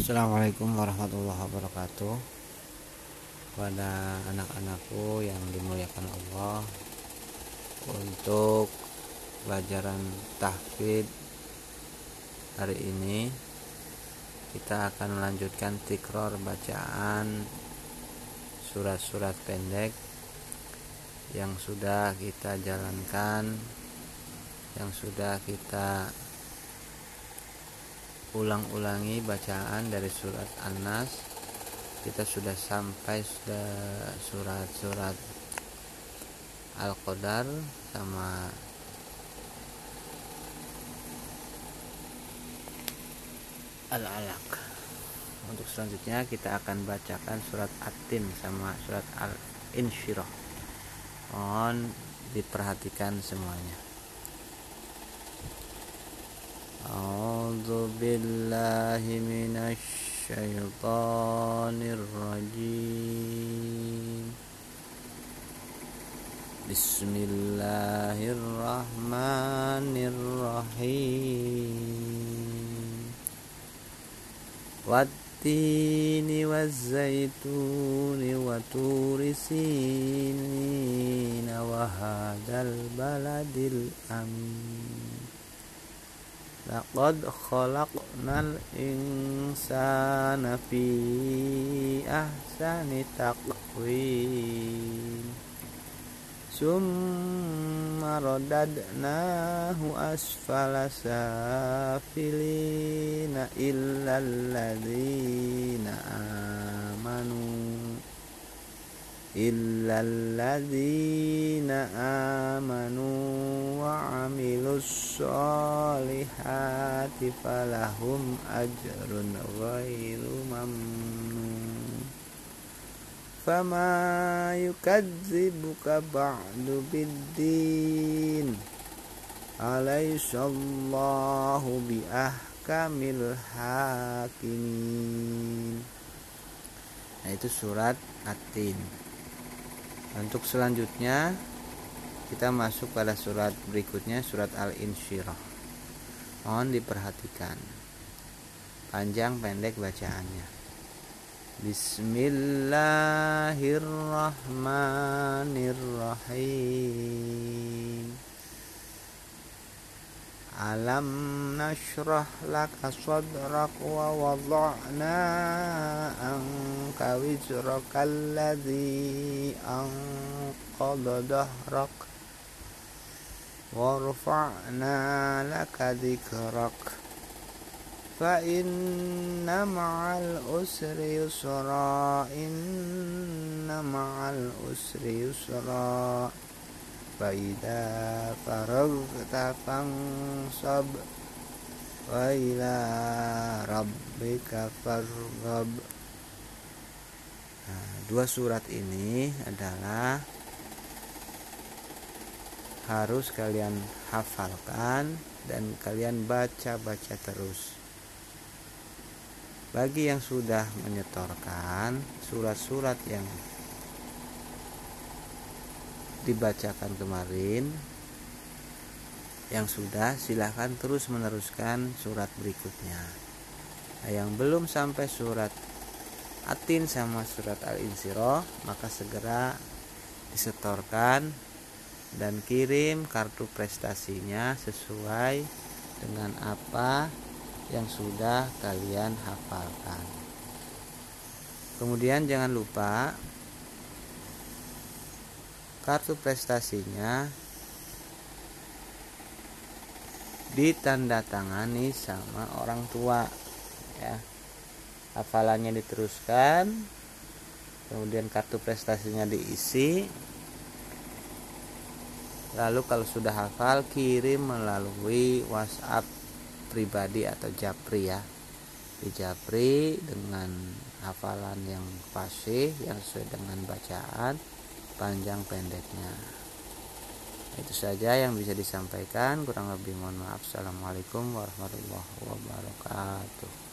Assalamualaikum warahmatullahi wabarakatuh. Pada anak-anakku yang dimuliakan Allah Untuk pelajaran tahfid hari ini Kita akan melanjutkan tikror bacaan surat-surat pendek Yang sudah kita jalankan Yang sudah kita ulang-ulangi bacaan dari surat An-Nas. Kita sudah sampai surat-surat Al-Qadar sama Al-Alaq. Untuk selanjutnya kita akan bacakan surat At-Tin sama surat Al-Insyirah. Mohon diperhatikan semuanya أعوذ بالله من الشيطان الرجيم. بسم الله الرحمن الرحيم. والتين والزيتون وتور سينين وهذا البلد الأمين. لقد خلقنا الإنسان في أحسن تقويم. ثم رددناه أسفل سافلين إلا الذين آمنوا إلا الذين آمنوا. وعملوا الصالحات فلهم أجر غير ممنون فما يكذبك بعد بالدين أليس الله بأحكم الحاكمين Nah itu surat At-Tin untuk selanjutnya kita masuk pada surat berikutnya surat Al-Insyirah. Mohon diperhatikan. Panjang pendek bacaannya. Bismillahirrahmanirrahim. Alam nashrah laka sadrak wa wada'na anka wizraka alladhi anqadha dahrak warfa'na laka dhikrak fa inna ma'al usri yusra inna ma'al usri yusra فإذا فرغت فانصب وإلى ربك فارغب nah, dua surat ini adalah harus kalian hafalkan dan kalian baca-baca terus. Bagi yang sudah menyetorkan surat-surat yang dibacakan kemarin yang sudah silahkan terus meneruskan surat berikutnya. Nah, yang belum sampai surat atin sama surat al-insyirah maka segera disetorkan dan kirim kartu prestasinya sesuai dengan apa yang sudah kalian hafalkan. Kemudian jangan lupa kartu prestasinya ditandatangani sama orang tua ya. Hafalannya diteruskan kemudian kartu prestasinya diisi lalu kalau sudah hafal kirim melalui WhatsApp pribadi atau japri ya. Di japri dengan hafalan yang fasih yang sesuai dengan bacaan panjang pendeknya. Itu saja yang bisa disampaikan. Kurang lebih mohon maaf. Assalamualaikum warahmatullahi wabarakatuh